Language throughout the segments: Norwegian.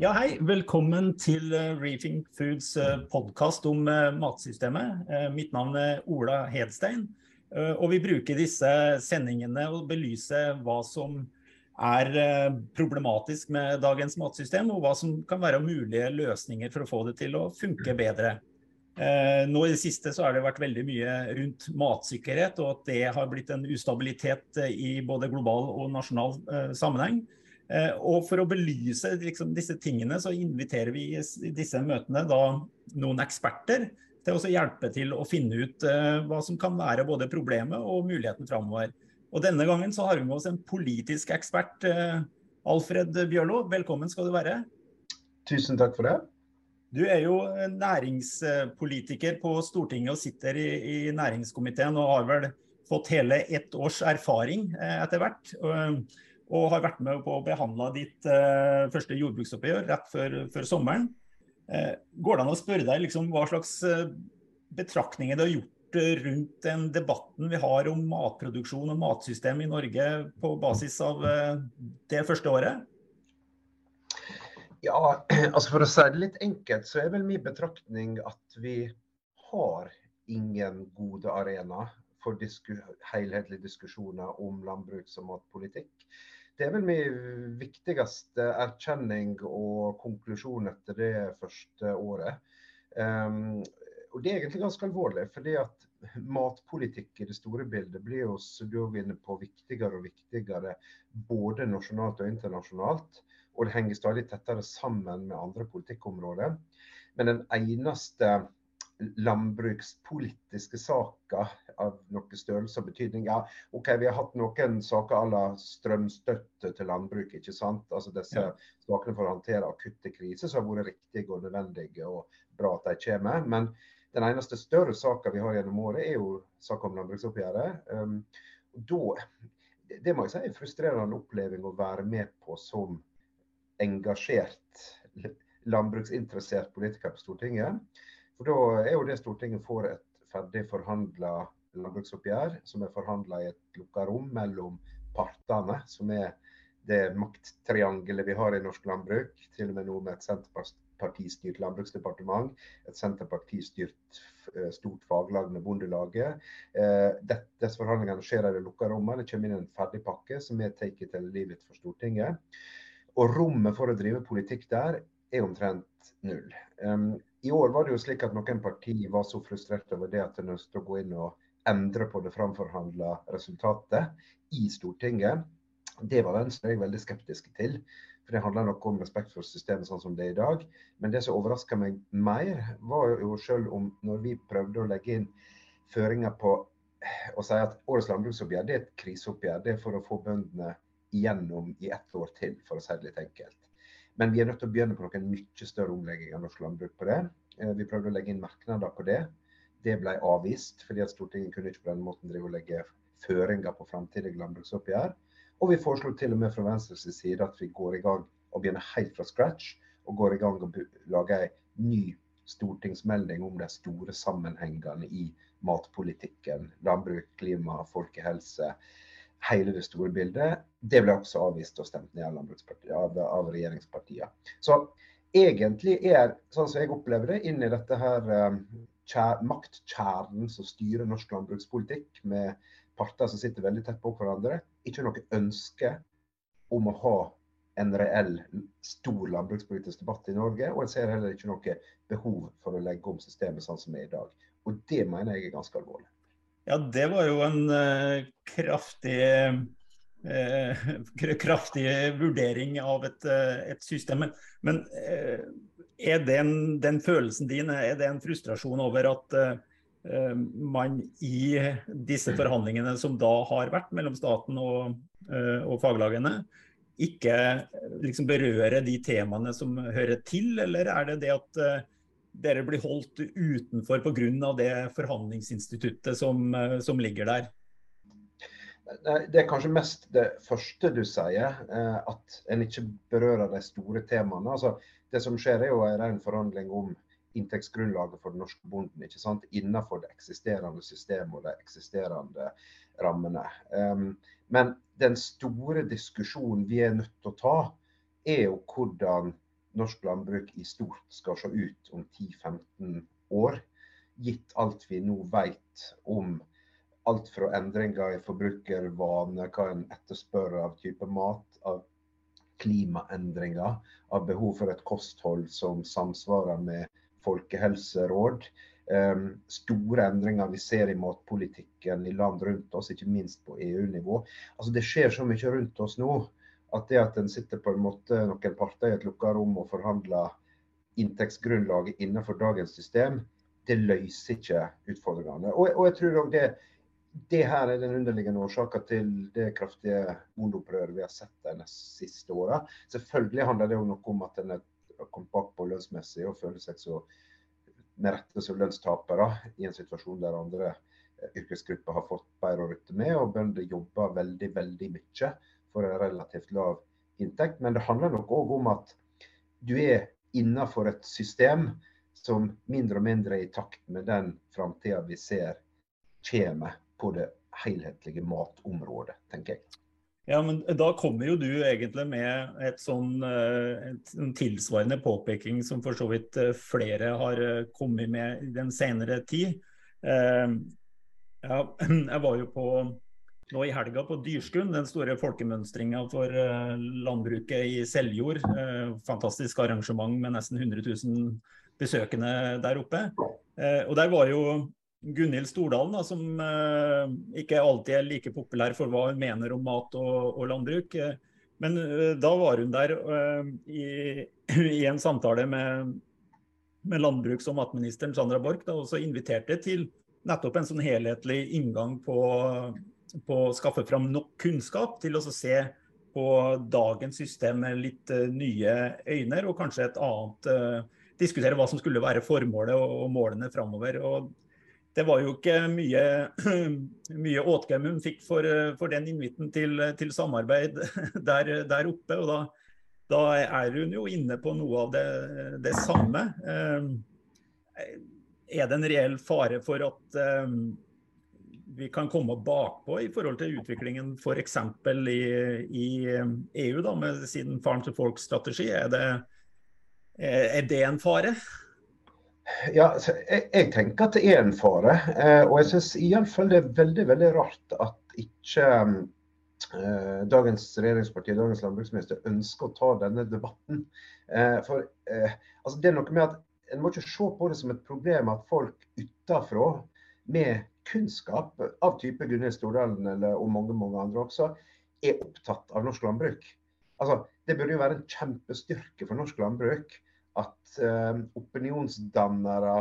Ja, hei. Velkommen til eh, Reefing Foods eh, podkast om eh, matsystemet. Mitt navn er Ola Hedstein. Og vi bruker disse sendingene å belyse hva som er problematisk med dagens matsystem, og hva som kan være mulige løsninger for å få det til å funke bedre. Nå i det siste så har det vært veldig mye rundt matsikkerhet, og at det har blitt en ustabilitet i både global og nasjonal sammenheng. Eh, og For å belyse liksom, disse tingene, så inviterer vi i disse møtene da noen eksperter til å hjelpe til å finne ut uh, hva som kan være både problemet og muligheten framover. Og Denne gangen så har vi med oss en politisk ekspert. Uh, Alfred Bjørlo, velkommen skal du være. Tusen takk for det. Du er jo næringspolitiker på Stortinget og sitter i, i næringskomiteen og har vel fått hele ett års erfaring uh, etter hvert. Og har vært med på å behandle ditt eh, første jordbruksoppgjør rett før, før sommeren. Eh, går det an å spørre deg liksom, hva slags uh, betraktninger du har gjort rundt den debatten vi har om matproduksjon og matsystem i Norge på basis av det første året? Ja, altså For å si det litt enkelt, så er vel min betraktning at vi har ingen gode arenaer for disku helhetlige diskusjoner om landbruks- og matpolitikk. Det er vel min viktigste erkjenning og konklusjon etter det første året. Um, og Det er egentlig ganske alvorlig, fordi at matpolitikk i det store bildet blir jo inne på viktigere og viktigere både nasjonalt og internasjonalt. Og det henger stadig tettere sammen med andre politikkområder. Men den eneste landbrukspolitiske saker av noe størrelse og betydning. Ja, OK, vi har hatt noen saker à la strømstøtte til landbruk. ikke sant? Altså Disse ja. sakene for å håndtere akutte kriser som har vært riktige og nødvendige og bra at de kommer. Men den eneste større saka vi har gjennom året, er jo saka om landbruksoppgjøret. Um, da, det må jeg si er en frustrerende oppleving å være med på som engasjert landbruksinteressert politiker på Stortinget. For Da er jo det Stortinget får et ferdig forhandla landbruksoppgjør, som er forhandla i et lukka rom mellom partene, som er det makttriangelet vi har i norsk landbruk. Til og med nå med et Senterpartistyrt landbruksdepartement, et Senterpartistyrt eh, stort faglag med Bondelaget. Eh, disse forhandlingene skjer i det lukka rommet. Det kommer inn en ferdig pakke som er take taket leave livet for Stortinget. Og rommet for å drive politikk der er omtrent null. I år var det jo slik at noen partier var så frustrert over det at de ønsket å gå inn og endre på det framforhandla resultatet i Stortinget. Det var Venstre jeg veldig skeptiske til. For det handler nok om respekt for systemet sånn som det er i dag. Men det som overraska meg mer, var jo selv om når vi prøvde å legge inn føringer på å si at årets landbruksoppgjør det er et kriseoppgjør. Det er for å få bøndene igjennom i ett år til, for å si det litt enkelt. Men vi er nødt til å begynne på noen mye større omlegging av norsk landbruk på det. Eh, vi prøvde å legge inn merknader på det. Det ble avvist, fordi at Stortinget kunne ikke på den måten drive og legge føringer på framtidige landbruksoppgjør. Og vi foreslo til og med fra Venstres side at vi går i gang og begynner helt fra scratch. Og går i gang og lager en ny stortingsmelding om de store sammenhengene i matpolitikken. Landbruk, klima, folkehelse hele det store bildet. Det ble også avvist og stemt ned av, av regjeringspartiene. Så egentlig er, sånn som jeg opplever det, inn i dette her um, maktkjernen som styrer norsk landbrukspolitikk, med parter som sitter veldig tett på hverandre, ikke noe ønske om å ha en reell stor landbrukspolitisk debatt i Norge. Og jeg ser heller ikke noe behov for å legge om systemet sånn som det er i dag. Og det mener jeg er ganske alvorlig. Ja, det var jo en uh, kraftig uh, kraftig vurdering av et, uh, et system. Men, men er den, den, følelsen din er det en frustrasjon over at man i disse forhandlingene som da har vært mellom staten og, og faglagene, ikke liksom berører de temaene som hører til, eller er det det at dere blir holdt utenfor pga. det forhandlingsinstituttet som, eh, som, ligger der? Det er kanskje mest det første du sier, eh, at en ikke berører de store temaene. Altså, det som skjer er jo en ren forhandling om inntektsgrunnlaget for den norske bonden ikke sant? innenfor det eksisterende systemet og de eksisterende rammene. Um, men den store diskusjonen vi er nødt til å ta, er jo hvordan norsk landbruk i stort skal se ut om 10-15 år, gitt alt vi nå vet om alt fra endringer i forbrukervaner, hva en etterspør av type mat, av klimaendringer, av behov for et kosthold som samsvarer med folkehelseråd. Um, store endringer vi ser i matpolitikken i land rundt oss, ikke minst på EU-nivå. Altså Det skjer så mye rundt oss nå at det at en sitter på en måte noen parter i et lukka rom og forhandler inntektsgrunnlaget innenfor dagens system, det løser ikke utfordringene. Og, og jeg tror også det, det her er den underliggende årsaken til det kraftige bondeopprøret vi har sett de siste åra. Selvfølgelig handler det jo noe om at en er kommet bakpå lønnsmessig og føler seg så med rette som lønnstapere i en situasjon der andre yrkesgrupper har fått bedre å rutte med, og bønder jobber veldig, veldig mye for en relativt lav inntekt. Men det handler nok òg om at du er innenfor et system som mindre og mindre er i takt med den framtida vi ser kommer på det helhetlige matområdet, tenker jeg. Ja, men Da kommer jo du egentlig med et sånn, eh, et, en tilsvarende påpeking som for så vidt eh, flere har eh, kommet med i den senere tid. Ja, jeg var jo på nå i helga på Dyrskund, den store folkemønstringa for landbruket i Seljord. Uh, fantastisk arrangement med nesten 100 000 besøkende der oppe. Uh, og der var jo Gunhild Stordalen, da, som ikke alltid er like populær for hva hun mener om mat og, og landbruk. men da var hun der i, i, en samtale med, med landbruks- og matministeren Sandra Borch, og så inviterte til nettopp en sånn helhetlig inngang på på å skaffe fram nok kunnskap til å se på dagens system med litt uh, nye øyne, og kanskje et annet uh, Diskutere hva som skulle være formålet og, og målene framover. Det var jo ikke mye, mye åtgaum hun fikk for, uh, for, den invitten til, til samarbeid der, der, oppe. og da, da, er hun jo inne på noe av det, det samme. Er det en reell fare for at vi kan komme bakpå i forhold til utviklingen f.eks. I, i EU da, med sin farm to folk-strategi? Er, er, det en fare? Ja, jeg, jeg, tenker at det er en fare. Eh, og jeg syns iallfall det er veldig veldig rart at ikke eh, dagens regjeringsparti, dagens landbruksminister, ønsker å ta denne debatten. Eh, for eh, altså, det er noe med at En må ikke se på det som et problem at folk utafra med kunnskap av type Gunnhild Stordalen eller, og mange mange andre også, er opptatt av norsk landbruk. Altså, det burde jo være en kjempestyrke for norsk landbruk at uh, opinionsdannere,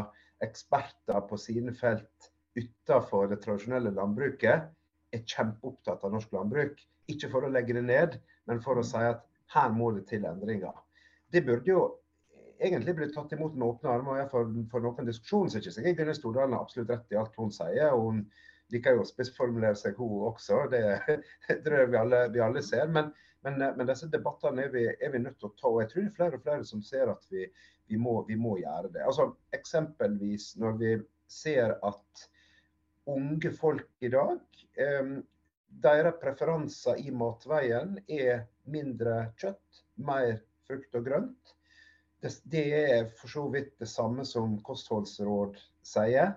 eksperter på sine felt utenfor det tradisjonelle landbruket er kjempeopptatt av norsk landbruk. Ikke for å legge det ned, men for å si at her må det til endringer. Det burde jo egentlig blitt tatt imot med åpne armer. For, for noen diskusjon så er ikke sikkert Gunhild Stordalen har absolutt rett i alt hun sier. og Hun liker jo å spissformulere seg, hun også. Det, det tror jeg vi alle, vi alle ser. Men, men, men, disse debattene er vi, er vi, nødt til å ta. og Jeg tror det er flere og flere som ser at vi, vi, må, vi må, gjøre det. Altså, Eksempelvis når vi ser at unge folk i dag eh, deres preferanser i matveien er mindre kjøtt, mer frukt og grønt det, det, er for så vidt det samme som kostholdsråd sier.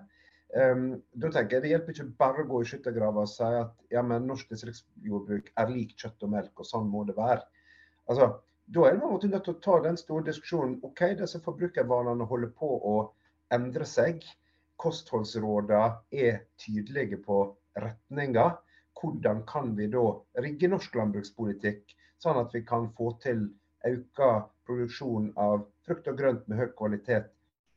Um, da tenker jeg Det hjelper ikke bare å gå i skyttergrava og si at ja, men norsk distriktsjordbruk er lik kjøtt og melk, og sånn må det være. Altså, Da er man nødt til å ta den store diskusjonen. OK, disse forbrukervanene holder på å endre seg. Kostholdsrådene er tydelige på retninga. Hvordan kan vi da rigge norsk landbrukspolitikk sånn at vi kan få til økt produksjon av frukt og grønt med høy kvalitet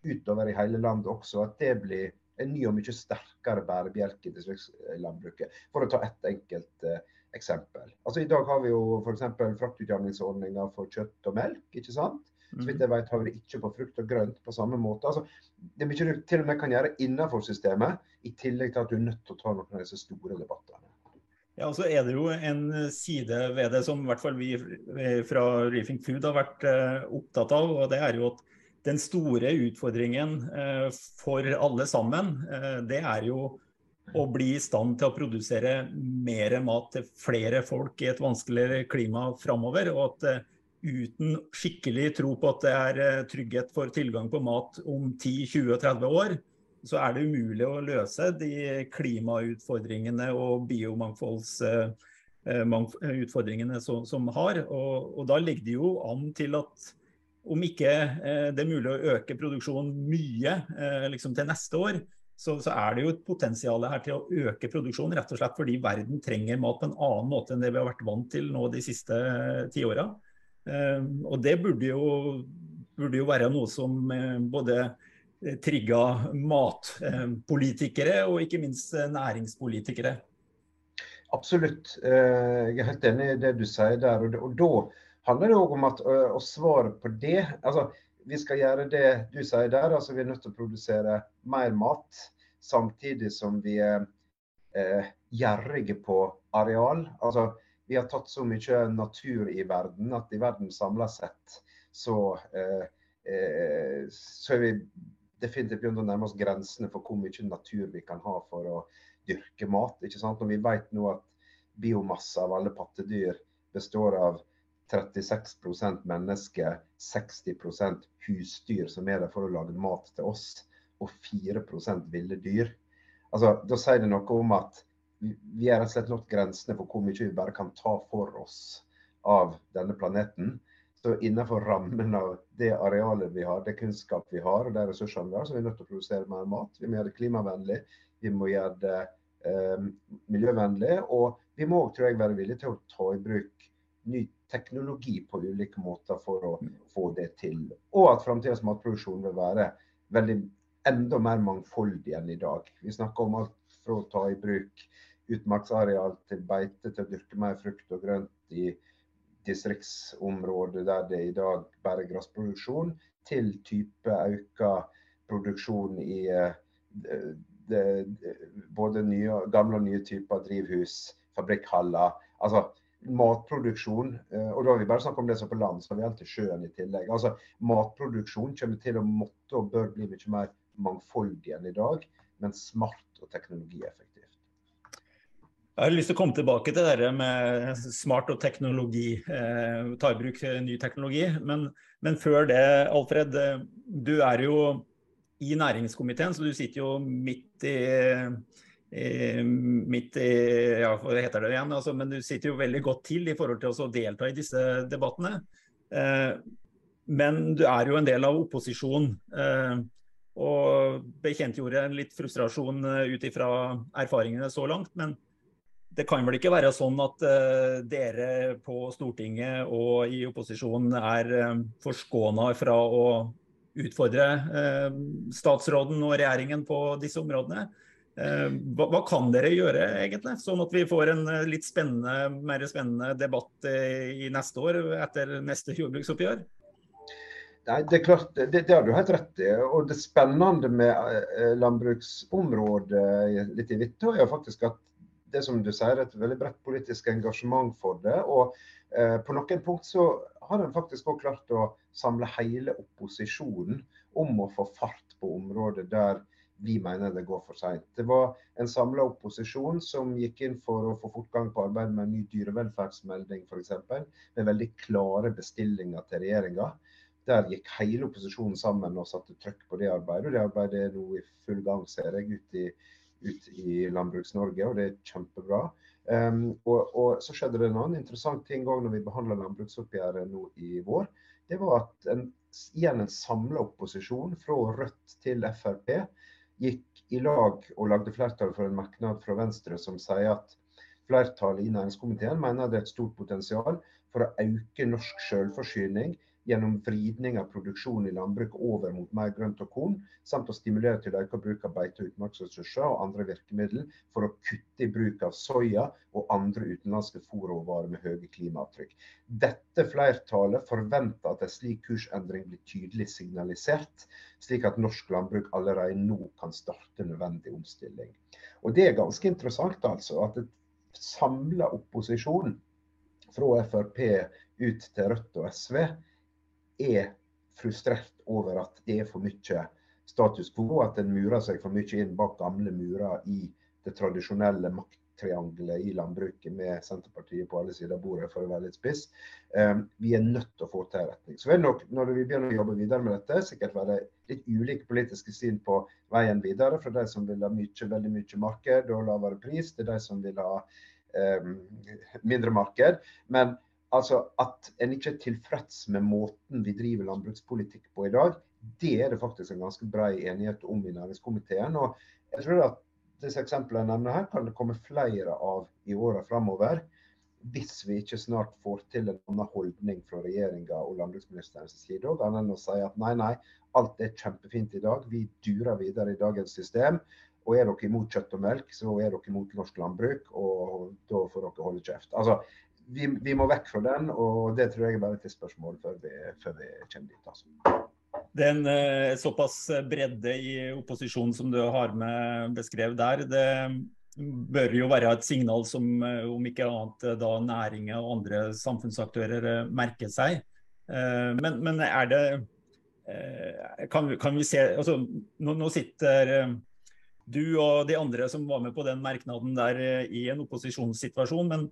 utover i hele landet også. At det blir en ny og mye sterkere bærebjelke i distriktslandbruket. For å ta ett enkelt eh, eksempel. Altså I dag har vi jo f.eks. fraktutjamningsordninger for kjøtt og melk. ikke sant? Så vidt jeg vet har vi det ikke på frukt og grønt på samme måte. Altså, det er mye du til og med kan gjøre innenfor systemet, i tillegg til at du er nødt til å ta noen av disse store debattene. Ja, og så er det jo en side ved det som i hvert fall vi fra Reefing Food har vært eh, opptatt av. og det er jo at Den store utfordringen eh, for alle sammen, eh, det er jo å bli i stand til å produsere mer mat til flere folk i et vanskeligere klima framover. Og at uten skikkelig tro på at det er trygghet for tilgang på mat om 10-20-30 år, så er det umulig å løse de klimautfordringene og biomangfoldsutfordringene som har. Og, og, da ligger det jo an til at om ikke det er mulig å øke produksjonen mye liksom til neste år, så, så, er det jo et potensial her til å øke produksjonen, rett og slett fordi verden trenger mat på en annen måte enn det vi har vært vant til nå de siste tiåra. Og det burde jo, burde jo være noe som både trigga matpolitikere og ikke minst næringspolitikere. Absolutt. Eh, jeg er helt enig i det du sier der. Og da handler det òg om at å svare på det altså, Vi skal gjøre det du sier der. altså Vi er nødt til å produsere mer mat samtidig som vi er eh, gjerrige på areal. Altså, vi har tatt så mye natur i verden at i verden samla sett så, eh, eh, så er vi definitivt begynt å nærme oss grensene for hvor mye natur vi kan ha for å dyrke mat. ikke sant? Og vi vet nå at biomasse av alle pattedyr består av 36% mennesker, 60% husdyr som er der for å lage mat til oss, og 4 ville dyr. Altså, Da sier det noe om at vi har rett og slett nådd grensene for hvor mye vi bare kan ta for oss av denne planeten. Så innenfor rammen av det arealet vi har, det kunnskap vi har og de ressursene vi har, så er vi nødt til å produsere mer mat. Vi må gjøre det klimavennlig, vi må gjøre det eh, miljøvennlig. Og vi må jeg, være villige til å ta i bruk ny teknologi på ulike måter for å få det til. Og at framtidas matproduksjon vil være veldig enda mer mangfoldig enn i dag. Vi snakker om alt fra å ta i bruk utmarksareal til beite til å dyrke mer frukt og grønt i distriktsområder der det i dag bare er gressproduksjon, til type økt produksjon i eh, det, både nye, gamle og nye typer drivhus, fabrikkhaller. Altså matproduksjon, eh, og da har vi bare snakket om det som på land, så har vi alltid sjøen i tillegg. Altså Matproduksjon kommer til å måtte og bør bli mye mer mangfoldig enn i dag, men smart og teknologieffektivt. Jeg har lyst til å komme tilbake til det med smart og teknologi. Eh, ta i bruk ny teknologi. Men, men, før det, Alfred. Eh, du er jo i næringskomiteen, så du sitter jo midt i, i midt i ja, hva heter det igjen? Altså, men du sitter jo veldig godt til i forhold til å delta i disse debattene. Eh, men du er jo en del av opposisjonen. Eh, og bekjentgjorde litt frustrasjon eh, ut ifra erfaringene så langt. men det kan vel ikke være sånn at dere på Stortinget og i opposisjonen er eh, forskåna fra å utfordre statsråden og regjeringen på disse områdene. Uh, hva, hva, kan dere gjøre, egentlig, sånn at vi får en litt spennende, mer spennende debatt i neste år etter neste jordbruksoppgjør? Nei, Det er klart, det, det har du helt rett i. Og Det spennende med landbruksområdet litt i Hvittå er faktisk at det som du sier, et veldig bredt politisk engasjement for det. Og eh, på noen punkt så har en faktisk også klart å samle hele opposisjonen om å få fart på området der vi mener det går for seint. Det var en samla opposisjon som gikk inn for å få fortgang på arbeidet med en ny dyrevelferdsmelding f.eks. Med veldig klare bestillinger til regjeringa. Der gikk hele opposisjonen sammen og satte trøkk på det arbeidet. og Det arbeidet er nå i full gang, ser jeg, ut i i Landbruks-Norge, og det er kjempebra. Um, og, og, så skjedde det en annen interessant ting òg når vi behandla landbruksoppgjøret nå i vår. Det var at en, igjen en samla opposisjon, fra Rødt til Frp, gikk i lag og lagde flertall for en merknad fra Venstre som sier at flertallet i næringskomiteen mener det er et stort potensial for å øke norsk selvforsyning gjennom vridning av produksjonen i landbruket over mot mer grønt og korn, samt å stimulere til økt bruk av beite- og utmarksressurser og andre virkemidler for å kutte i bruk av soya og andre utenlandske fôrråvarer med høye klimaavtrykk. Dette flertallet forventer at en slik kursendring blir tydelig signalisert, slik at norsk landbruk allerede nå kan starte nødvendig omstilling. Og Det er ganske interessant altså, at et samla opposisjon fra Frp ut til Rødt og SV er frustrert over at det er for mye status quo, at en murer seg for mye inn bak gamle murer i det tradisjonelle makttriangelet i landbruket med Senterpartiet på alle sider av bordet, for å være litt spiss. Um, vi er nødt til å få til en retning. Så vil nok, når vi begynner å jobbe videre med dette, sikkert være litt ulike politiske syn på veien videre. Fra de som vil ha mye, veldig mye marked og lavere pris, til de som vil ha um, mindre marked. Men altså at en ikke er tilfreds med måten vi driver landbrukspolitikk på i dag, det er det faktisk en ganske brei enighet om i næringskomiteen. og jeg tror at disse eksemplene jeg nevner her, kan det komme flere av i åra framover. Hvis vi ikke snart får til en annen holdning fra regjeringa og landbruksministerens side. Og enn å si at nei, nei, alt er kjempefint i dag. Vi durer videre i dagens system. Og er dere imot kjøtt og melk, så er dere imot norsk landbruk. Og da får dere holde kjeft. Altså, vi, vi, må vekk fra den, og det tror jeg er bare et spørsmål før vi, før vi kommer dit. altså det er en eh, såpass bredde i opposisjonen som du har med beskrevet der. Det bør jo være et signal som eh, om ikke annet eh, da næringen og andre samfunnsaktører merker seg. Men, men er det kan, kan vi se altså, nå, nå, sitter du og de andre som var med på den merknaden der i en opposisjonssituasjon. men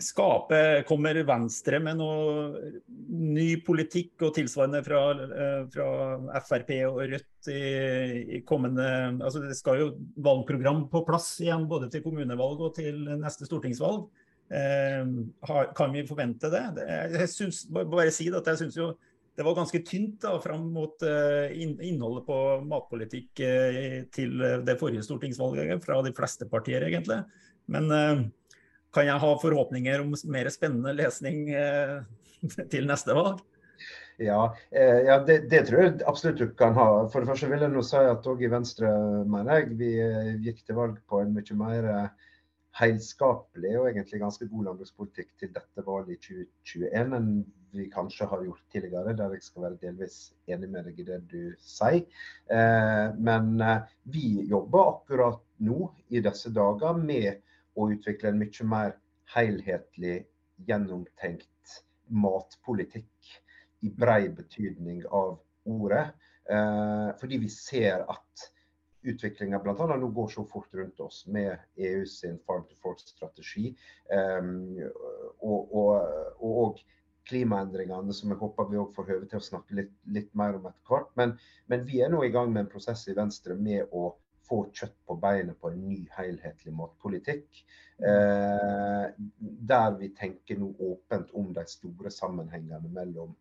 skape Kommer Venstre med noe ny politikk og tilsvarende fra, eh, fra Frp og Rødt i, i, kommende altså Det skal jo valgprogram på plass igjen, både til kommunevalg og til neste stortingsvalg. Eh, kan vi forvente det? Jeg synes, bare si at jeg syns jo det var ganske tynt da, fram mot uh, innholdet på matpolitikk uh, til det forrige stortingsvalget fra de fleste partier, egentlig. Men kan jeg ha forhåpninger om mer spennende lesning eh, til neste valg? Ja, eh, ja det, det, tror jeg absolutt du kan ha. For det første vil jeg nå si at òg i Venstre, mener jeg, vi eh, gikk til valg på en mye mer heilskapelig og egentlig ganske god landbrukspolitikk til dette valget i 2021 enn vi kanskje har gjort tidligere, der jeg skal være delvis enig med deg i det du sier. men vi jobber akkurat nå i disse dager med å utvikle en mye mer helhetlig, gjennomtenkt matpolitikk i brei betydning av ordet. Eh, fordi vi ser at utviklinga bl.a. nå går så fort rundt oss med EU sin Farm to Fork-strategi. Eh, og, og, og, klimaendringene, som jeg håper vi òg får høve til å snakke litt, litt mer om etter hvert. Men, men, vi er nå i gang med en prosess i Venstre med å få kjøtt på beinet på en ny, helhetlig matpolitikk. Eh, der vi tenker nå åpent om de store sammenhengene mellom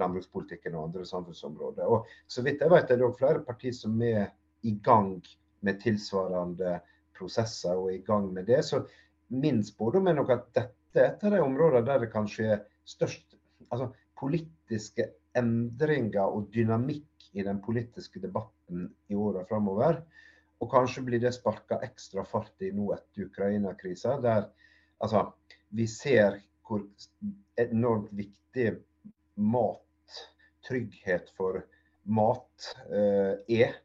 landbrukspolitikken og andre samfunnsområder. Og så vidt jeg vet er det flere partier som er i gang med tilsvarende prosesser og i gang med det. Så min spådom er nok at dette er et av de områdene der det kanskje er størst altså, politiske endringer og dynamikk i den politiske debatten i åra framover. Og kanskje blir det sparka ekstra fart i nå etter Ukraina-krisa, der altså, vi ser hvor enormt viktig mat, trygghet for mat, eh, er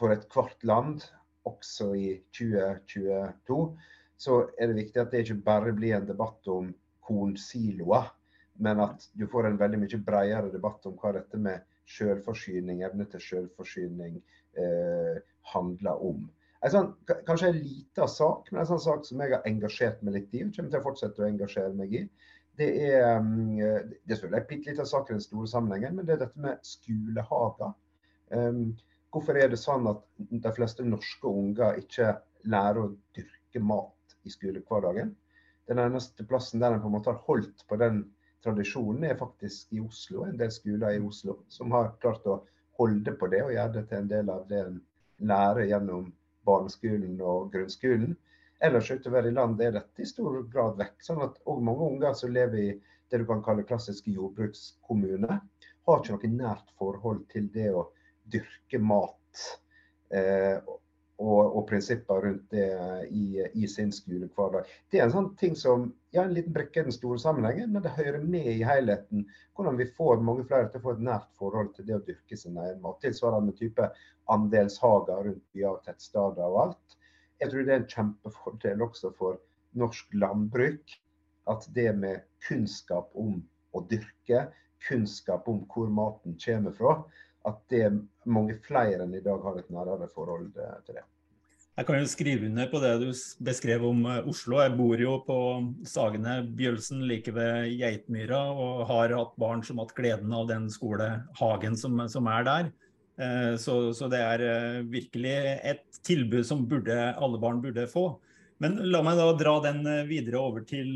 for ethvert land, også i 2022. Så er det viktig at det ikke bare blir en debatt om kornsiloer, men at du får en veldig mye bredere debatt om hva dette med selvforsyning, evne til selvforsyning, eh, handler om. En sånn, kanskje en liten sak, men en sånn sak som jeg har engasjert meg litt i, og kommer til å fortsette å engasjere meg i. Det er, mm, det er en bitte liten sak i den store sammenhengen, men det er dette med skolehager. Um, hvorfor er det sånn at de fleste norske unger ikke lærer å dyrke mat i skolehverdagen? Den eneste plassen der en på en måte har holdt på den tradisjonen, er faktisk i Oslo. En del skoler i Oslo som har klart å holde på det og gjøre det til en del av det en lærer gjennom barneskolen og grunnskolen. Ellers utover i landet er dette i stor grad vekk. sånn at og mange unger som lever i det du kan kalle klassiske jordbrukskommune, har ikke noe nært forhold til det å dyrke mat. Eh, og, og, prinsipper rundt det i, i sin skolehverdag. Det er en sånn ting som ja, en liten brikke i den store sammenhengen, men det hører med i helheten. Hvordan vi får mange flere til å få et nært forhold til det å dyrke sin egen mat. Tilsvarende type andelshager rundt byer og tettsteder og alt. Jeg tror det er en kjempefordel også for norsk landbruk at det med kunnskap om å dyrke, kunnskap om hvor maten kommer fra, at det er mange flere enn i dag har et nærere forhold eh, til det. Jeg kan jo skrive under på det du beskrev om eh, Oslo. Jeg bor jo på Sagene Bjølsen like ved Geitmyra og har hatt barn som har hatt gleden av den skolehagen som, som er der. Eh, så, så, det er virkelig et tilbud som burde, alle barn burde få. Men la meg da dra den videre over til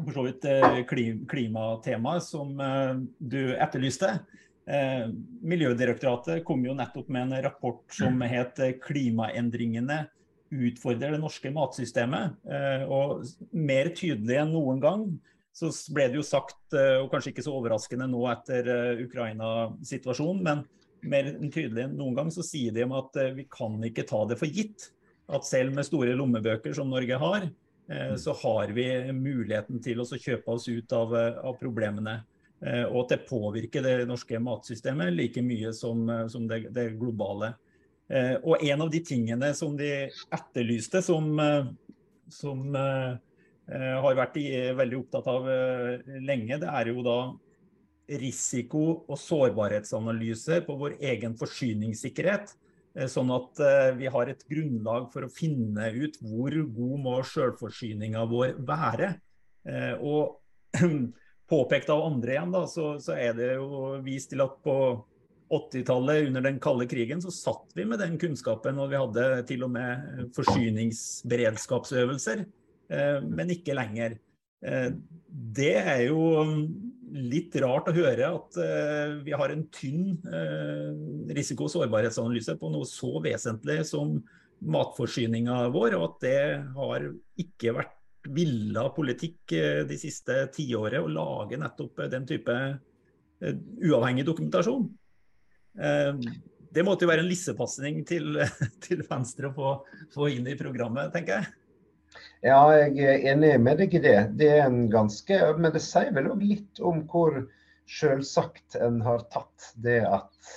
for så vidt klimatemaet som du etterlyste. Eh, Miljødirektoratet kom jo nettopp med en rapport som het 'Klimaendringene utfordrer det norske matsystemet'. Eh, og mer tydelig enn noen gang så ble det jo sagt, eh, og kanskje ikke så overraskende nå etter Ukraina-situasjonen, men mer tydelig enn noen gang så sier de om at vi kan ikke ta det for gitt at selv med store lommebøker som Norge har, så har vi muligheten til å kjøpe oss ut av, av problemene. Eh, og at det påvirker det norske matsystemet like mye som, eh, som det, det, globale. Eh, og en av de tingene som de etterlyste, som, som har vært veldig opptatt av lenge, det er jo da risiko- og sårbarhetsanalyse på vår egen forsyningssikkerhet. Sånn at vi har et grunnlag for å finne ut hvor god må selvforsyninga vår være. Og påpekt av andre igjen, da, så, så, er det jo vist til at på 80-tallet, under den kalde krigen, så satt vi med den kunnskapen. Og vi hadde til og med forsyningsberedskapsøvelser, eh, men ikke lenger. Eh, det er jo litt rart å høre at eh, vi har en tynn risiko- og sårbarhetsanalyse på noe så vesentlig som matforsyninga vår, og at det har ikke vært villa politikk eh, de siste tiåret å lage nettopp den type eh, uavhengig dokumentasjon. Eh, det måtte jo være en lissepasning til, til Venstre å få, få, inn i programmet, tenker jeg. Ja, jeg er enig med deg i det. Det er en ganske Men det sier vel òg litt om hvor selvsagt en har tatt det at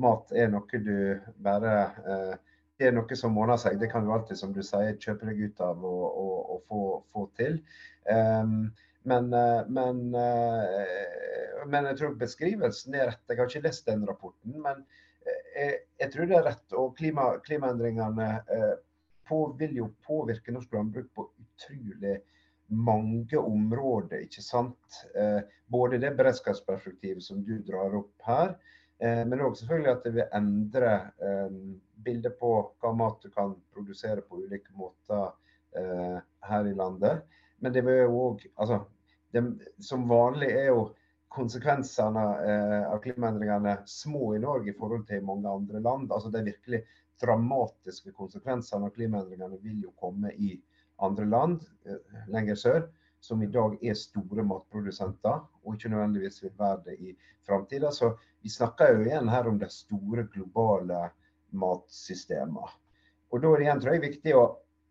mat er noe du bare eh, det er noe som ordner seg. Det kan du alltid, som du sier, kjøpe deg ut av og, og, og få, få, til. Um, men, eh, men, uh, men, jeg tror beskrivelsen er rett. Jeg har ikke lest den rapporten. Men eh, jeg, jeg tror det er rett. Og klima, klimaendringene på, vil jo påvirke norsk landbruk på utrolig mange områder. ikke sant? Både det beredskapsperspektivet som du drar opp her, Eh, men òg selvfølgelig at det vil endre eh, bildet på hva mat du kan produsere på ulike måter eh, her i landet. Men det vil òg altså, Som vanlig er jo konsekvensene av klimaendringene små i Norge i forhold til mange andre land. Altså De virkelig dramatiske konsekvensene av klimaendringene vil jo komme i andre land lenger sør som i dag er store matprodusenter, og ikke nødvendigvis vil være det i framtida. Så vi snakker jo igjen her om de store globale matsystemene. Og da er det igjen tror jeg, viktig å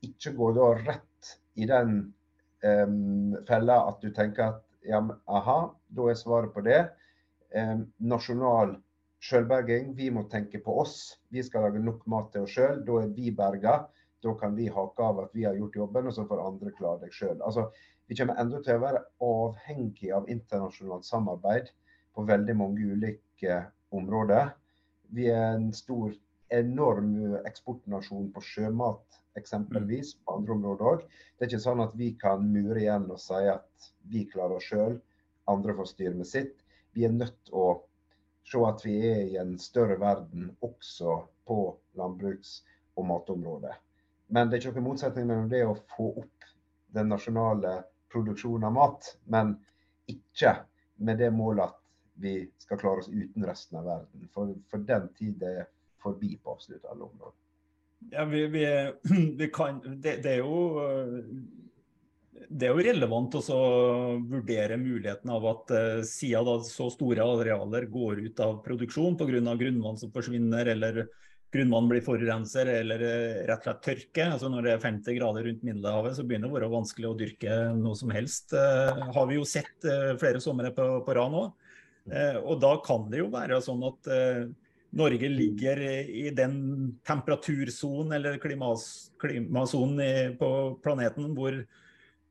ikke gå da rett i den um, fella at du tenker at ja, aha, da er svaret på det. Um, nasjonal sjølberging, Vi må tenke på oss. Vi skal lage nok mat til oss sjøl. Da er vi berga. Da kan vi hake av at vi har gjort jobben, og så får andre klare deg sjøl. Vi kommer enda til å være avhengig av internasjonalt samarbeid på veldig mange ulike områder. Vi er en stor, enorm eksportnasjon på sjømat eksempelvis, på andre områder òg. Det er ikke sånn at vi kan mure igjen og si at vi klarer oss sjøl, andre får styre med sitt. Vi er nødt til å se at vi er i en større verden også på landbruks- og matområdet. Men det er ikke noen motsetning mellom det å få opp den nasjonale produksjon av mat, men ikke med det målet at vi skal klare oss uten resten av verden. For, for den tid er forbi på absolutt alle områder. Ja, vi, vi, vi kan, det, det, er jo det er jo relevant å vurdere muligheten av at uh, siden så store arealer går ut av produksjon pga. grunnvann som forsvinner, eller grunnvann blir forurenser eller eh, rett og slett tørke. Altså når det er 50 grader rundt Middelhavet, så begynner det å være vanskelig å dyrke noe som helst. Eh, har vi jo sett eh, flere somre på, på rad nå. Eh, og da kan det jo være sånn at Norge ligger i den temperatursonen eller klimasonen på planeten hvor,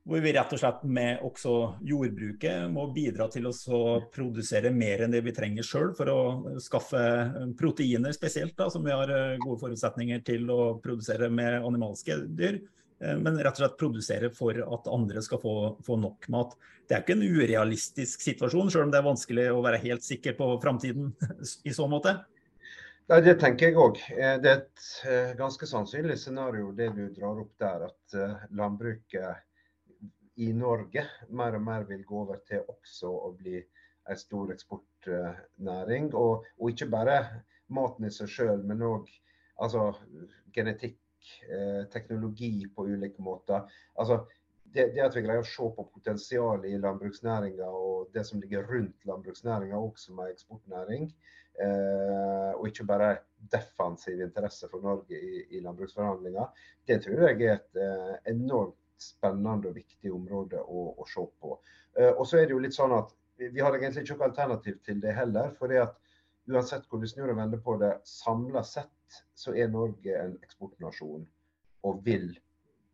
hvor vi rett og slett med også jordbruket må bidra til å produsere mer enn det vi trenger sjøl for å skaffe proteiner spesielt, da, som vi har eh, gode forutsetninger til å produsere med animalske dyr. Eh, men rett og slett produsere for at andre skal få, få nok mat. Det er ikke en urealistisk situasjon, sjøl om det er vanskelig å være helt sikker på framtiden i så måte. Nei, Det tenker jeg òg. Eh, det er et ganske sannsynlig scenario det du drar opp der, at landbruket i Norge mer og mer vil gå over til også å bli en stor eksportnæring. Og, og ikke bare maten i seg sjøl, men òg altså, genetikk, eh, teknologi på ulike måter. Altså, det, det, at vi greier å se på potensialet i landbruksnæringa og det som ligger rundt landbruksnæringa også med eksportnæring, eh, og ikke bare defensiv interesse for Norge i, i landbruksforhandlinger, det tror jeg er et eh, enormt spennende og viktig område å, å se på. Uh, og så er det jo litt sånn at Vi har egentlig ikke noe alternativ til det heller. for det at Uansett hvor vi snur og vender på det, samla sett så er Norge en eksportnasjon. Og vil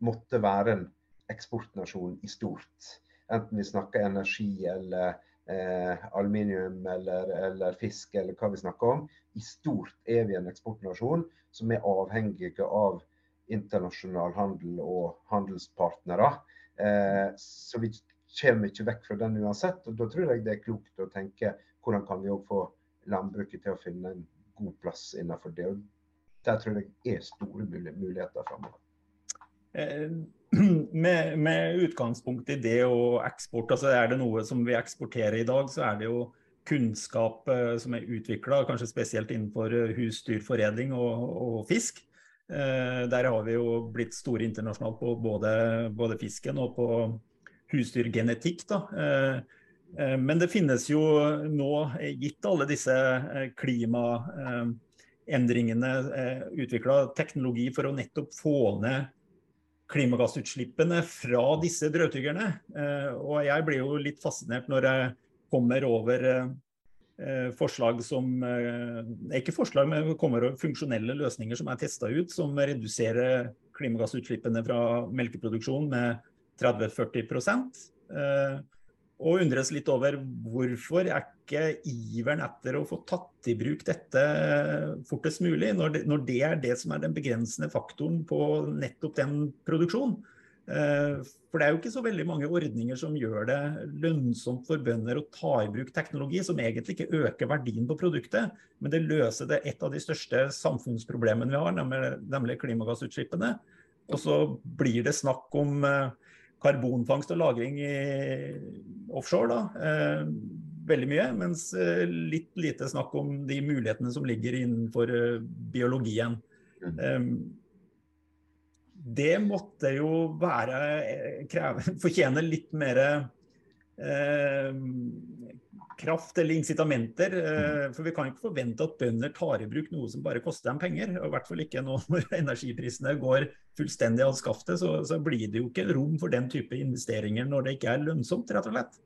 måtte være en eksportnasjon i stort. Enten vi snakker energi eller eh, aluminium eller, eller, fisk eller hva vi snakker om. I stort er vi en eksportnasjon som er avhengige av internasjonal handel og handelspartnere. Eh, så vi kommer ikke vekk fra den uansett. og Da tror jeg det er klokt å tenke hvordan kan vi òg få landbruket til å finne en god plass innenfor det. og Der tror jeg er store muligheter framover. Eh, med, med, utgangspunkt i det og eksport, altså er det noe som vi eksporterer i dag, så er det jo kunnskap eh, som er utvikla, kanskje spesielt innenfor husdyrforedling og, og fisk. Eh, der har vi jo blitt store internasjonalt på både, både fisken og på husdyrgenetikk. Da. Eh, eh, men det finnes jo nå, gitt alle disse klimaendringene, utvikla teknologi for å nettopp få ned klimagassutslippene fra disse drøvtyggerne. Og jeg blir jo litt fascinert når jeg kommer over forslag som eh, Ikke forslag, men kommer funksjonelle løsninger som er testa ut, som reduserer klimagassutslippene fra melkeproduksjon med 30-40 eh, Og undres litt over hvorfor er ikke iveren etter å få tatt i bruk dette fortest mulig, når det, når det er det som er den begrensende faktoren på nettopp den produksjonen. Eh, for det er jo ikke så veldig mange ordninger som gjør det lønnsomt for bønder å ta i bruk teknologi som egentlig ikke øker verdien på produktet, men det løser det et av de største samfunnsproblemene vi har, nemlig klimagassutslippene. Og så blir det snakk om eh, karbonfangst og -lagring offshore, da. Eh, veldig mye, mens litt lite snakk om de mulighetene som ligger innenfor biologien. Mm det måtte jo være eh, kreve, fortjene litt mer eh, kraft eller incitamenter. Eh, for vi kan ikke forvente at bønder tar i bruk noe som bare koster dem penger. og I hvert fall ikke nå når energiprisene går fullstendig av skaftet, så, så blir det jo ikke rom for den type investeringer når det ikke er lønnsomt, rett og slett.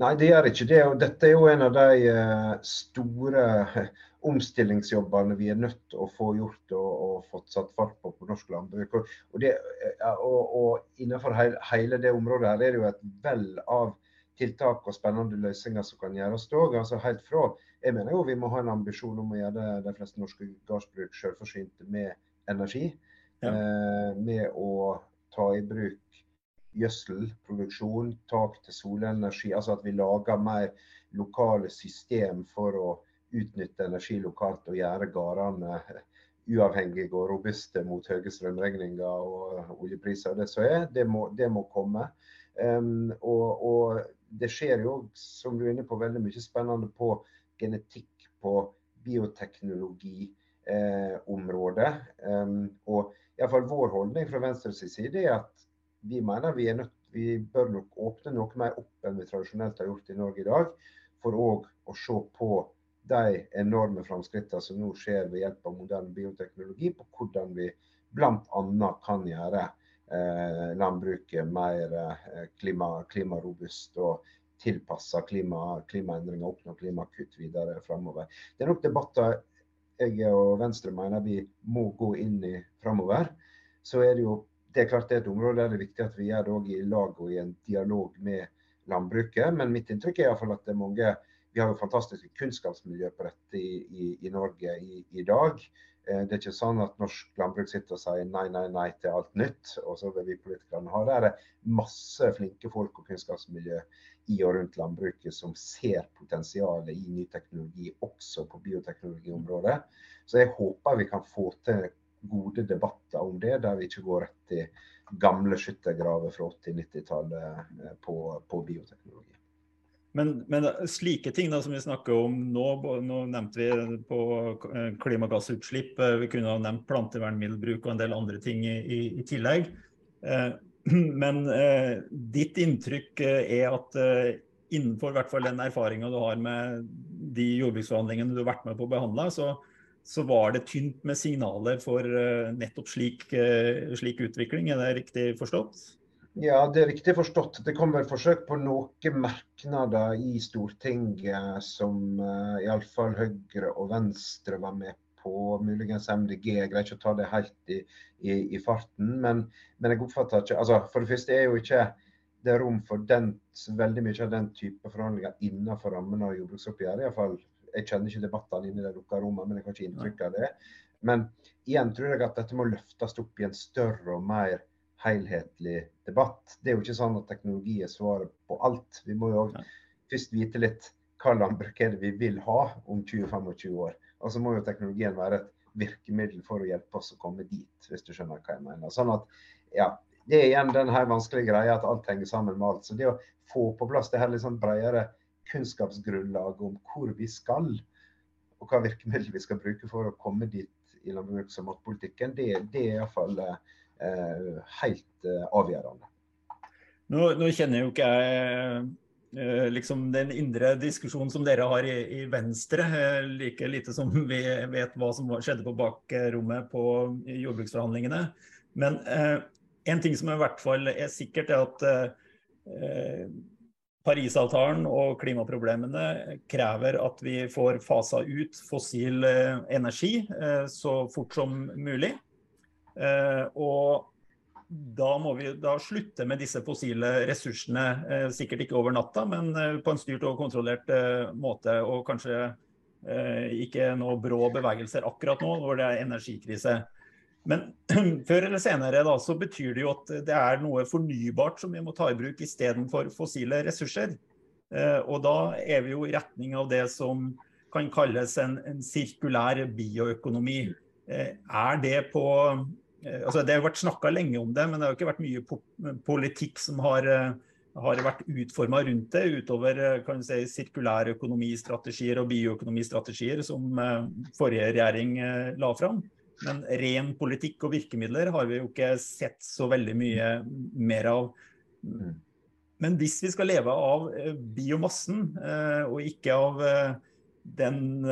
Nei, det gjør ikke det. og Dette er jo en av de uh, store omstillingsjobbene vi er nødt til å få gjort og, og fått satt fart på på norsk landbruk. Og, og, det, og, og Innenfor hele, hele, det området her er det jo et vell av tiltak og spennende løsninger som kan gjøres òg. Altså helt fra jeg mener jo vi må ha en ambisjon om å gjøre de fleste norske gårdsbruk selvforsynte med energi. Ja. Eh, med å ta i bruk gjødselproduksjon, tak til solenergi. Altså at vi lager mer lokale system for å utnytte energi lokalt og gjøre gårdene uavhengige og robuste mot høye strømregninger og oljepriser. Det, er, det, må, det må komme. Um, og, og, det skjer jo, som du er inne på, veldig mye spennende på genetikk, på bioteknologiområdet. Eh, um, og iallfall vår holdning fra Venstres side er at vi mener vi, nødt, vi bør nok åpne noe mer opp enn vi tradisjonelt har gjort i Norge i dag, for òg å se på de enorme framskrittene som nå skjer ved hjelp av moderne bioteknologi, på hvordan vi bl.a. kan gjøre eh, landbruket mer eh, klima, klimarobust og tilpassa klima, klimaendringer, oppnå klimakutt videre framover. Det er nok debatter jeg og Venstre mener vi må gå inn i framover. Så er det jo det er klart det er et område der det er viktig at vi gjør det i lag og i en dialog med landbruket. Men mitt inntrykk er i fall at det er mange Vi har jo fantastiske kunnskapsmiljø på dette i, i, i Norge i, i, dag. Eh, det er ikke sånn at norsk landbruk sitter og sier nei, nei, nei til alt nytt, og så vil vi politikerne ha det. Det er masse flinke folk og kunnskapsmiljø i og rundt landbruket som ser potensialet i ny teknologi, også på bioteknologiområdet. Så jeg håper vi kan få til gode debatter om det, der vi ikke går rett i gamle skyttergraver fra 80-90-tallet eh, på, på, bioteknologi. Men, men, slike ting da, som vi snakker om nå, nå nevnte vi på eh, klimagassutslipp, eh, vi kunne ha nevnt plantevernmiddelbruk og en del andre ting i, i, i tillegg. Men eh, ditt inntrykk er at eh, innenfor hvert fall den erfaringa du har med de jordbruksforhandlingene du har vært med på å behandle, så, så var det tynt med signaler for nettopp slik, slik, utvikling. Er det riktig forstått? Ja, det er riktig forstått. Det kom vel forsøk på noen merknader i Stortinget som uh, eh, iallfall Høyre og Venstre var med på. Muligens MDG. Jeg greier ikke å ta det helt i, i, i farten. Men, men, jeg oppfatter ikke altså, For det første er jo ikke det rom for den, veldig mye av den type forhandlinger innenfor rammen av jordbruksoppgjøret. Iallfall jeg kjenner ikke debattene inne i det lukka rommet, men jeg har ikke inntrykk av det. Men igjen tror jeg at dette må løftes opp i en større og mer helhetlig debatt. Det er jo ikke sånn at teknologi er svaret på alt. Vi må jo først vite litt hva landbruk er det vi vil ha om 20-25 år. Og så må jo teknologien være et virkemiddel for å hjelpe oss å komme dit, hvis du skjønner hva jeg mener. Sånn at, ja, Det er igjen den her vanskelige greia at alt henger sammen med alt. Så det å få på plass det her litt sånn bredere kunnskapsgrunnlag om hvor vi skal, og hva virkemidler vi skal bruke for å komme dit i landbruks- og matpolitikken, det, det er iallfall eh, helt eh, avgjørende. Nå, nå, kjenner jo ikke jeg eh, liksom den indre diskusjonen som dere har i, i, Venstre, eh, like lite som vi vet hva som skjedde på bakrommet på jordbruksforhandlingene. Men eh, en ting som i hvert fall er sikkert, er at eh, Parisavtalen og klimaproblemene krever at vi får fasa ut fossil eh, energi eh, så fort som mulig. Eh, og da må vi da slutte med disse fossile ressursene, sikkert ikke over natta, men på en styrt og kontrollert måte. Og kanskje ikke noe brå bevegelser akkurat nå når det er energikrise. Men før eller senere da, så betyr det jo at det er noe fornybart som vi må ta i bruk istedenfor fossile ressurser. Eh, og da er vi jo i retning av det som kan kalles en, en sirkulær bioøkonomi. Eh, er det på eh, altså Det har vært snakka lenge om det, men det har ikke vært mye politikk som har, har vært utforma rundt det, utover kan si, sirkulærøkonomistrategier og bioøkonomistrategier som forrige regjering la fram. Men ren politikk og virkemidler har vi jo ikke sett så veldig mye mer av. Mm. Men hvis vi skal leve av eh, biomassen, eh, og ikke av eh, den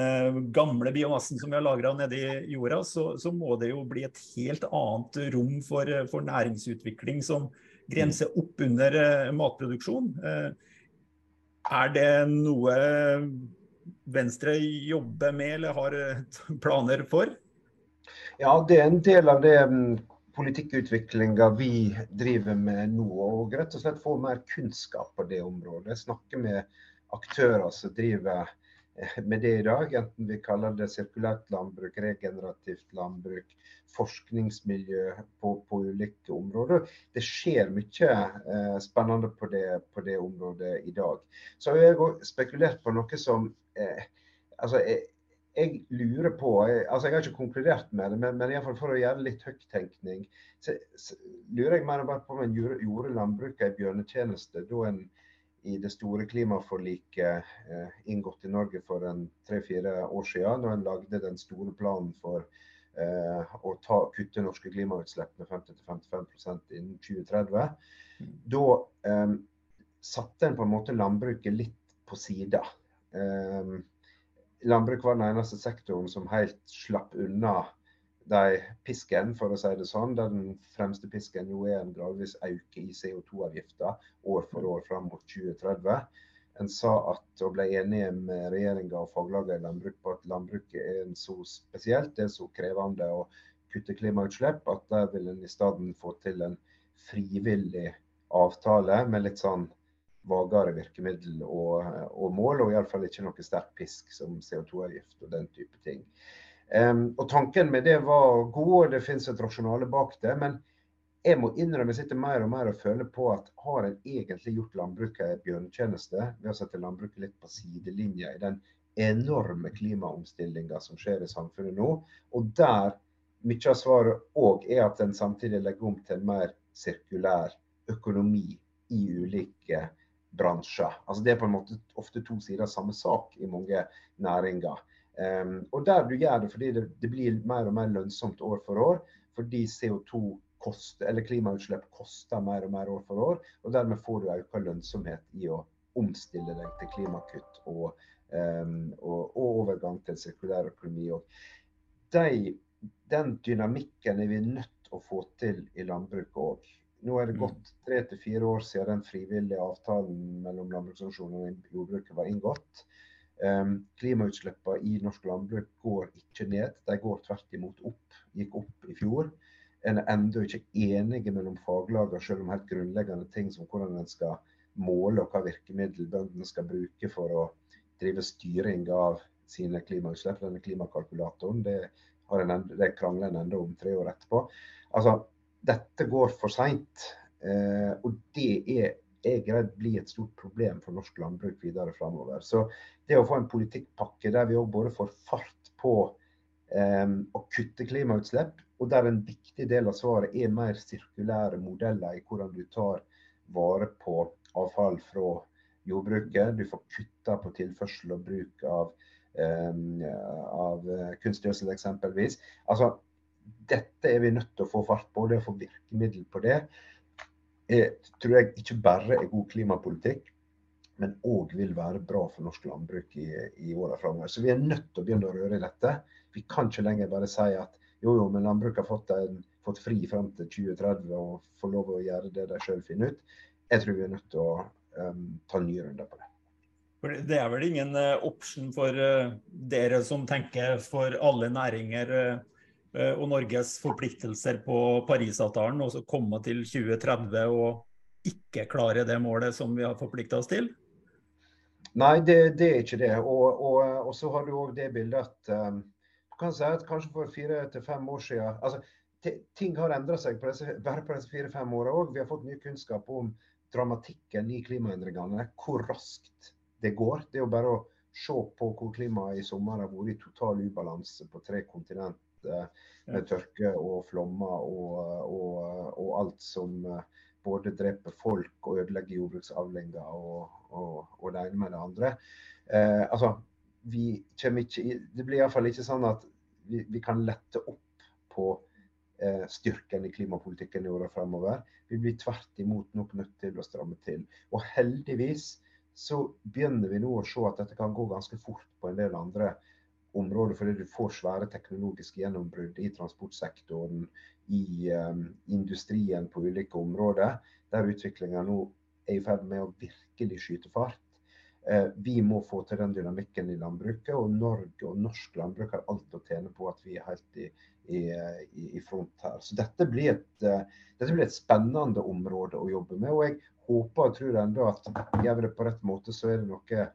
gamle biomassen som vi har lagra nedi jorda, så, så, må det jo bli et helt annet rom for, for næringsutvikling som grenser opp under matproduksjon. Er det noe Venstre jobber med eller har planer for? Ja, det er en del av det um, politikkutviklinga vi driver med nå. Og rett og slett få mer kunnskap på det området. Snakke med aktører som driver eh, med det i dag. Enten vi kaller det sirkulært landbruk, regenerativt landbruk, forskningsmiljø på, på ulike områder. Det skjer mye eh, spennende på det, på det, området i dag. Så har jeg spekulert på noe som eh, altså, jeg, jeg lurer på jeg, altså jeg har ikke konkludert med det, men, men fall for å gjøre litt høyttenkning, så, så, lurer jeg mer bare på om en gjorde, gjorde landbruket en bjørnetjeneste da en i det store klimaforliket eh, inngått i Norge for en tre-fire år siden, når en lagde den store planen for eh, å ta, kutte norske klimautslipp med 50-55% innen 2030. Mm. Da eh, satte en på en måte landbruket litt på sida. Eh, landbruk var den eneste sektoren som helt slapp unna de pisken, for å si det sånn. Der den fremste pisken jo er en gradvis øke i CO2-avgifta år for år fram mot 2030. En sa at og ble enige med regjeringa og faglagene i landbruk på at landbruket er en så spesielt, det er så krevende. å kutte klimautslipp, at der vil en i stedet få til en frivillig avtale med litt sånn vagere virkemiddel og, og mål, og iallfall ikke noe sterk pisk som CO2-avgift og den type ting. Og Tanken med det var god, og det finnes et rasjonale bak det. Men jeg må innrømme jeg sitter mer og mer og føler på at har en egentlig gjort landbruket en bjørnetjeneste ved å sette landbruket litt på sidelinja i den enorme klimaomstillinga som skjer i samfunnet nå. Og der mye av svaret òg er at en samtidig legger om til en mer sirkulær økonomi i ulike bransjer. Altså Det er på en måte ofte to sider av samme sak i mange næringer. Um, og der du gjør det fordi det, det, blir mer og mer lønnsomt år for år, fordi CO2 koster, eller klimautslipp koster mer og mer år for år. Og dermed får du økt lønnsomhet i å omstille deg til klimakutt og, um, og, og overgang til sirkulær økonomi. òg. de, den dynamikken er vi nødt til å få til i landbruket òg. Nå er det mm. gått tre til fire år siden den frivillige avtalen mellom landbruksorganisasjonene og jordbruket var inngått. Klimautslippene i norsk landbruk går ikke ned, de går tvert imot opp. Gikk opp i fjor. En er ennå ikke enige mellom faglagene, selv om helt grunnleggende ting som hvordan en skal måle og hva virkemiddel bøndene skal bruke for å drive styring av sine klimautslipp. Denne klimakalkulatoren, det, har en, det krangler en enda om tre år etterpå. Altså, dette går for seint. Eh, og det er jeg redd blir et stort problem for norsk landbruk videre framover. Så det å få en politikkpakke der vi òg både får fart på eh, å kutte klimautslipp, og der en viktig del av svaret er mer sirkulære modeller i hvordan du tar vare på avfall fra jordbruket. Du får kutta på tilførsel og bruk av, eh, av kunstgjødsel eksempelvis. Altså, dette er vi nødt til å få fart på. Det å få virkemiddel på det er, tror jeg ikke bare er god klimapolitikk, men òg vil være bra for norsk landbruk i, i åra framover. Så vi er nødt til å begynne å røre i dette. Vi kan ikke lenger bare si at jo, jo, men landbruket har fått, en, fått fri fram til 2030 og får lov å gjøre det de sjøl finner ut. Jeg tror vi er nødt til å um, ta nye runder på det. Det er vel ingen uh, option for uh, dere som tenker for alle næringer Eh, og Norges forpliktelser på Parisavtalen, og så komme til 2030 og ikke klare det målet som vi har forplikta oss til? Nei, det, det, er ikke det. Og, og, og så har du òg det bildet at um, du kan si at kanskje for fire til fem år siden altså, Ting har endra seg på disse, bare på disse fire-fem åra òg. Vi har fått mye kunnskap om dramatikken i klimaendringene. Hvor raskt det går. Det er jo bare å se på hvor klimaet i sommer har vært i total ubalanse på tre kontinent Eh, med tørke og flommer og, og, og, alt som eh, både dreper folk og ødelegger jordbruksavlinger og, og, det ene med det andre. Eh, altså, vi ikke, det blir iallfall ikke sånn at vi, vi kan lette opp på eh, styrken i klimapolitikken i åra fremover. Vi blir tvert imot nok nødt til å stramme til. Og heldigvis så begynner vi nå å se at dette kan gå ganske fort på en del andre områder, fordi du får svære teknologiske gjennombrudd i transportsektoren, i um, industrien på ulike områder, der utviklinga nå er i ferd med å virkelig skyte fart. Uh, vi må få til den dynamikken i landbruket, og Norge og norsk landbruk har alt å tjene på at vi er helt i, i, i front her. Så dette blir, et, uh, dette blir, et, spennende område å jobbe med. Og jeg håper og tror enda at gjør vi det på rett måte, så er det noe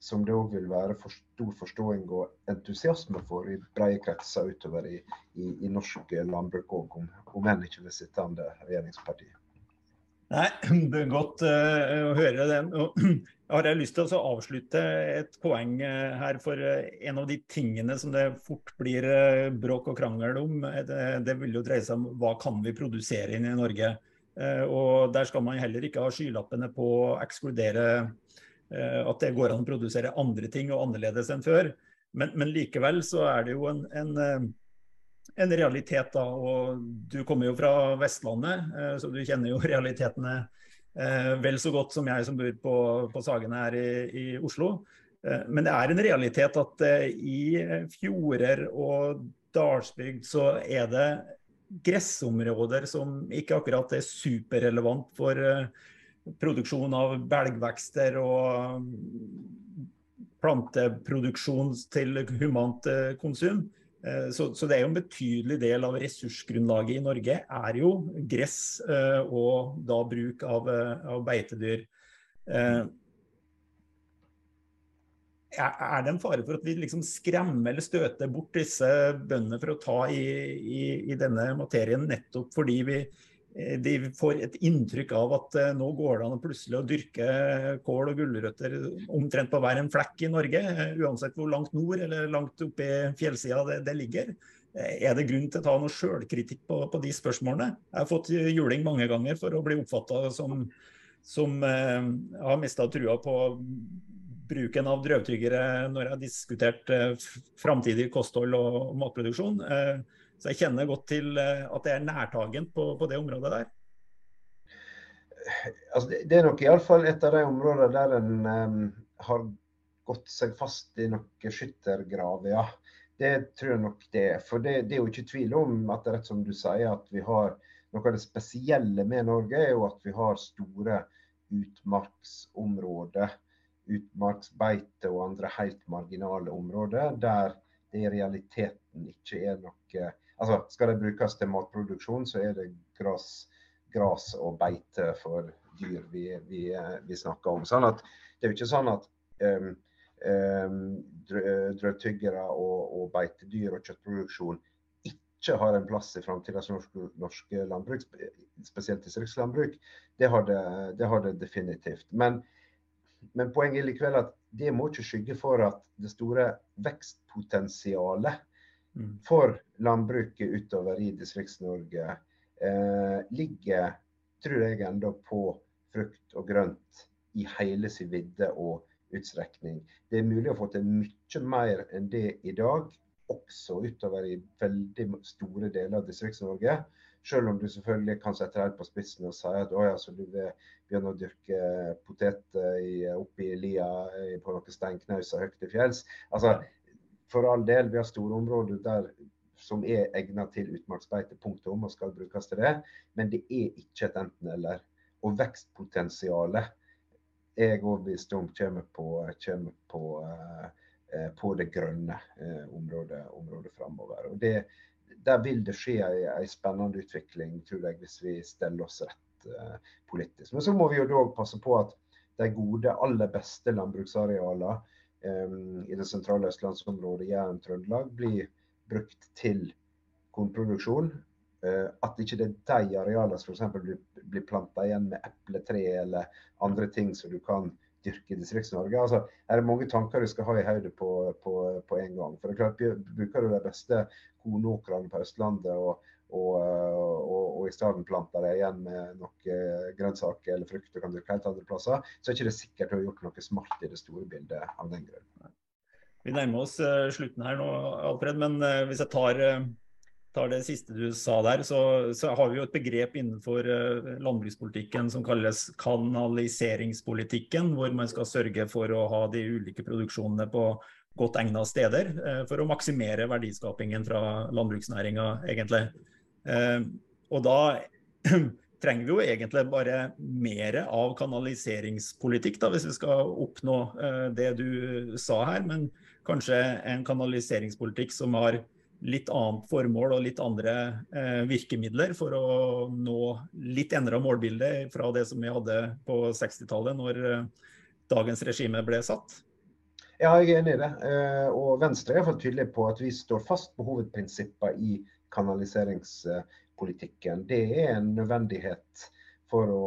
som det òg vil være for stor forståing og entusiasme for i brede kretser utover i, i, i norsk landbruk òg, om, om enn ikke ved sittende regjeringspartiet. Nei, det er godt uh, å høre den. Og har jeg lyst til å avslutte et poeng uh, her. For uh, en av de tingene som det fort blir bråk og krangel om, det, det, vil jo dreie seg om hva kan vi produsere inn i Norge. og Der skal man heller ikke ha skylappene på å ekskludere at det går an å produsere andre ting og annerledes enn før. Men, men likevel så er det jo en, en, eh, en, realitet, da. Og du kommer jo fra Vestlandet, eh, så du kjenner jo realitetene vel så godt som jeg som bor på, på Sagene her i, i, Oslo. Men det er en realitet at i fjorder og dalsbygd så er det gressområder som ikke akkurat er superrelevant for produksjon av belgvekster og planteproduksjon til humant eh, konsum. Så, så, det er jo en betydelig del av ressursgrunnlaget i Norge er jo gress og da bruk av, av beitedyr. Er det en fare for at vi liksom skremmer eller støter bort disse bøndene for å ta i, i, i denne materien, nettopp fordi vi, eh, de får et inntrykk av at eh, nå går det an plutselig å dyrke kål og gulrøtter omtrent på hver en flekk i Norge, eh, uansett hvor langt nord eller langt oppe i fjellsida det, det, ligger. Er det grunn til å ta noe sjølkritikk på, på, de spørsmålene? Jeg har fått juling mange ganger for å bli oppfatta som, som eh, har mista trua på bruken av drøvtyggere når jeg har diskutert eh, framtidig kosthold og matproduksjon. Eh, så jeg kjenner godt til eh, at det er nærtagent på, på, det området der. Altså, det, er nok iallfall et av de områdene der en um, har gått seg fast i noen skyttergraver, ja. Det tror jeg nok det er. For det, det, er jo ikke tvil om at rett som du sier, at vi har noe av det spesielle med Norge er jo at vi har store utmarksområder utmarksbeite og andre helt marginale områder der det i realiteten ikke er noe altså Skal det brukes til matproduksjon, så er det gras, gras og beite for dyr vi, vi, vi, snakker om. Sånn at Det er jo ikke sånn at um, um, drøvtyggere og, og, beitedyr og kjøttproduksjon ikke har en plass i framtidas norske, norske landbruk, spesielt distriktslandbruk. Det det, det har det definitivt. Men men poenget er likevel at det må ikke skygge for at det store vekstpotensialet. For landbruket utover i Distrikts-Norge eh, ligger, tror jeg, enda på frukt og grønt i hele sin vidde og utstrekning. Det er mulig å få til mye mer enn det i dag, også utover i veldig store deler av Distrikts-Norge. Selv om du selvfølgelig kan sette deg på spissen og si at ja, så du vil begynne å dyrke poteter oppe i lia på noen steinknauser høyt til fjells. Altså, for all del, vi har store områder der som er egnet til utmarksbeite, punktum, og skal brukes til det. Men det er ikke et enten-eller. Og vekstpotensialet er jeg overbevist om kommer på, kommer på, uh, på det grønne uh, området, området framover. Og det, der vil det skje en spennende utvikling, tror jeg, hvis vi steller oss rett uh, politisk. Men så må vi jo da passe på at de gode, aller beste landbruksarealene i det sentrale østlandsområdet, Jæren, Trøndelag, blir brukt til kornproduksjon. Uh, at ikke det er de arealene som f.eks. blir, blir planta igjen med epletre eller andre ting som du kan dyrke i Distrikts-Norge. Altså, er det mange tanker du skal ha i hodet på, på, på, en gang. For det er klart, Bruker du de beste kornåkrene på Østlandet og, og, og, og i stedet planter det igjen med noe grønnsaker eller frukt kan dyrke helt andre plasser, så er det ikke sikkert du har gjort noe smart i det store bildet av den grunn. Vi nærmer oss uh, slutten her nå, Alfred, men hvis jeg tar tar det siste du sa der, så, så har vi jo et begrep innenfor landbrukspolitikken som kalles kanaliseringspolitikken, hvor man skal sørge for å ha de ulike produksjonene på godt egna steder for å maksimere verdiskapingen fra landbruksnæringa, egentlig. Uh, og da trenger vi jo egentlig bare mer av kanaliseringspolitikk, da, hvis vi skal oppnå det du sa her. Men kanskje en kanaliseringspolitikk som har litt annet formål og litt andre eh, virkemidler for å nå litt endra målbilde fra det som vi hadde på 60-tallet, når eh, dagens regime ble satt? Ja, jeg er enig i det. Eh, og Venstre er iallfall tydelig på at vi står fast på hovedprinsippene i kanaliseringspolitikken. Det er en nødvendighet for å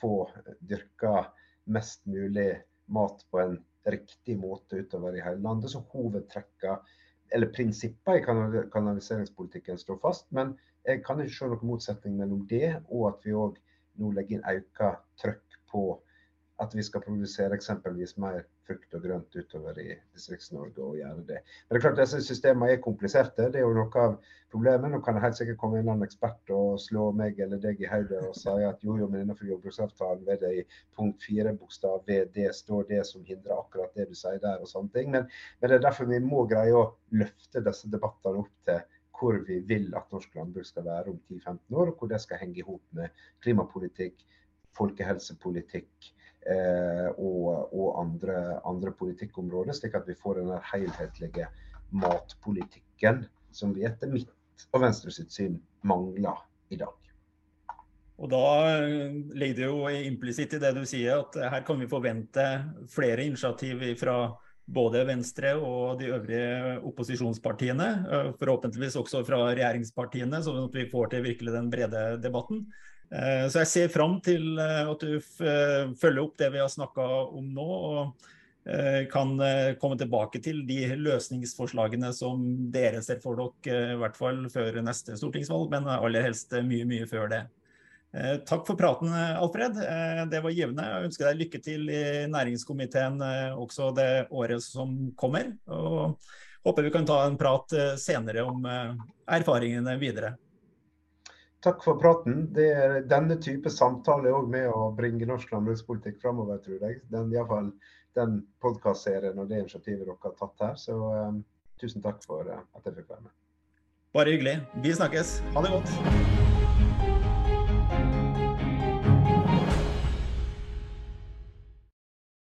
få dyrka mest mulig mat på en riktig måte utover i hele landet. Så hovedtrekka eller prinsippene i kanaliseringspolitikken står fast. Men jeg kan ikke se noen motsetning mellom det og at vi òg nå legger inn økt trøkk på at vi skal produsere eksempelvis mer frukt og grønt utover i Distrikts-Norge og gjøre det. Men det er klart disse systemene er kompliserte. Det er jo noe av problemet. Nå kan det helt sikkert komme en eller annen ekspert og slå meg eller deg i hodet og si at jo, jo, men innenfor jordbruksavtalen ved det i punkt fire bokstav VD står det som hindrer akkurat det du sier der og sånne ting. Men, men det er derfor vi må greie å løfte disse debattene opp til hvor vi vil at norsk landbruk skal være om 10-15 år, og hvor det skal henge i hop med klimapolitikk, folkehelsepolitikk Eh, og, og andre, andre, politikkområder, slik at vi får den helhetlige matpolitikken som vi etter mitt og Venstre sitt syn mangler i dag. Og Da eh, ligger det jo implisitt i det du sier, at her kan vi forvente flere initiativ fra både Venstre og de øvrige opposisjonspartiene. Eh, forhåpentligvis også fra regjeringspartiene, sånn at vi får til virkelig den brede debatten. Eh, så jeg ser fram til at du følger opp det vi har snakka om nå. og kan komme tilbake til de løsningsforslagene som dere ser for dere, i hvert fall før neste stortingsvalg, men aller helst mye, mye før det. Eh, takk for praten, Alfred. Eh, det var givende. Jeg ønsker deg lykke til i næringskomiteen eh, også det året som kommer. Og håper vi kan ta en prat senere om erfaringene videre. Takk for praten. Er denne type samtale er med å bringe norsk landbrukspolitikk framover, tror jeg. Den, i fall, den podkastserien og det initiativet dere har tatt her. Så um, tusen takk for uh, at jeg fikk være med. Bare hyggelig. Vi snakkes. Ha det godt.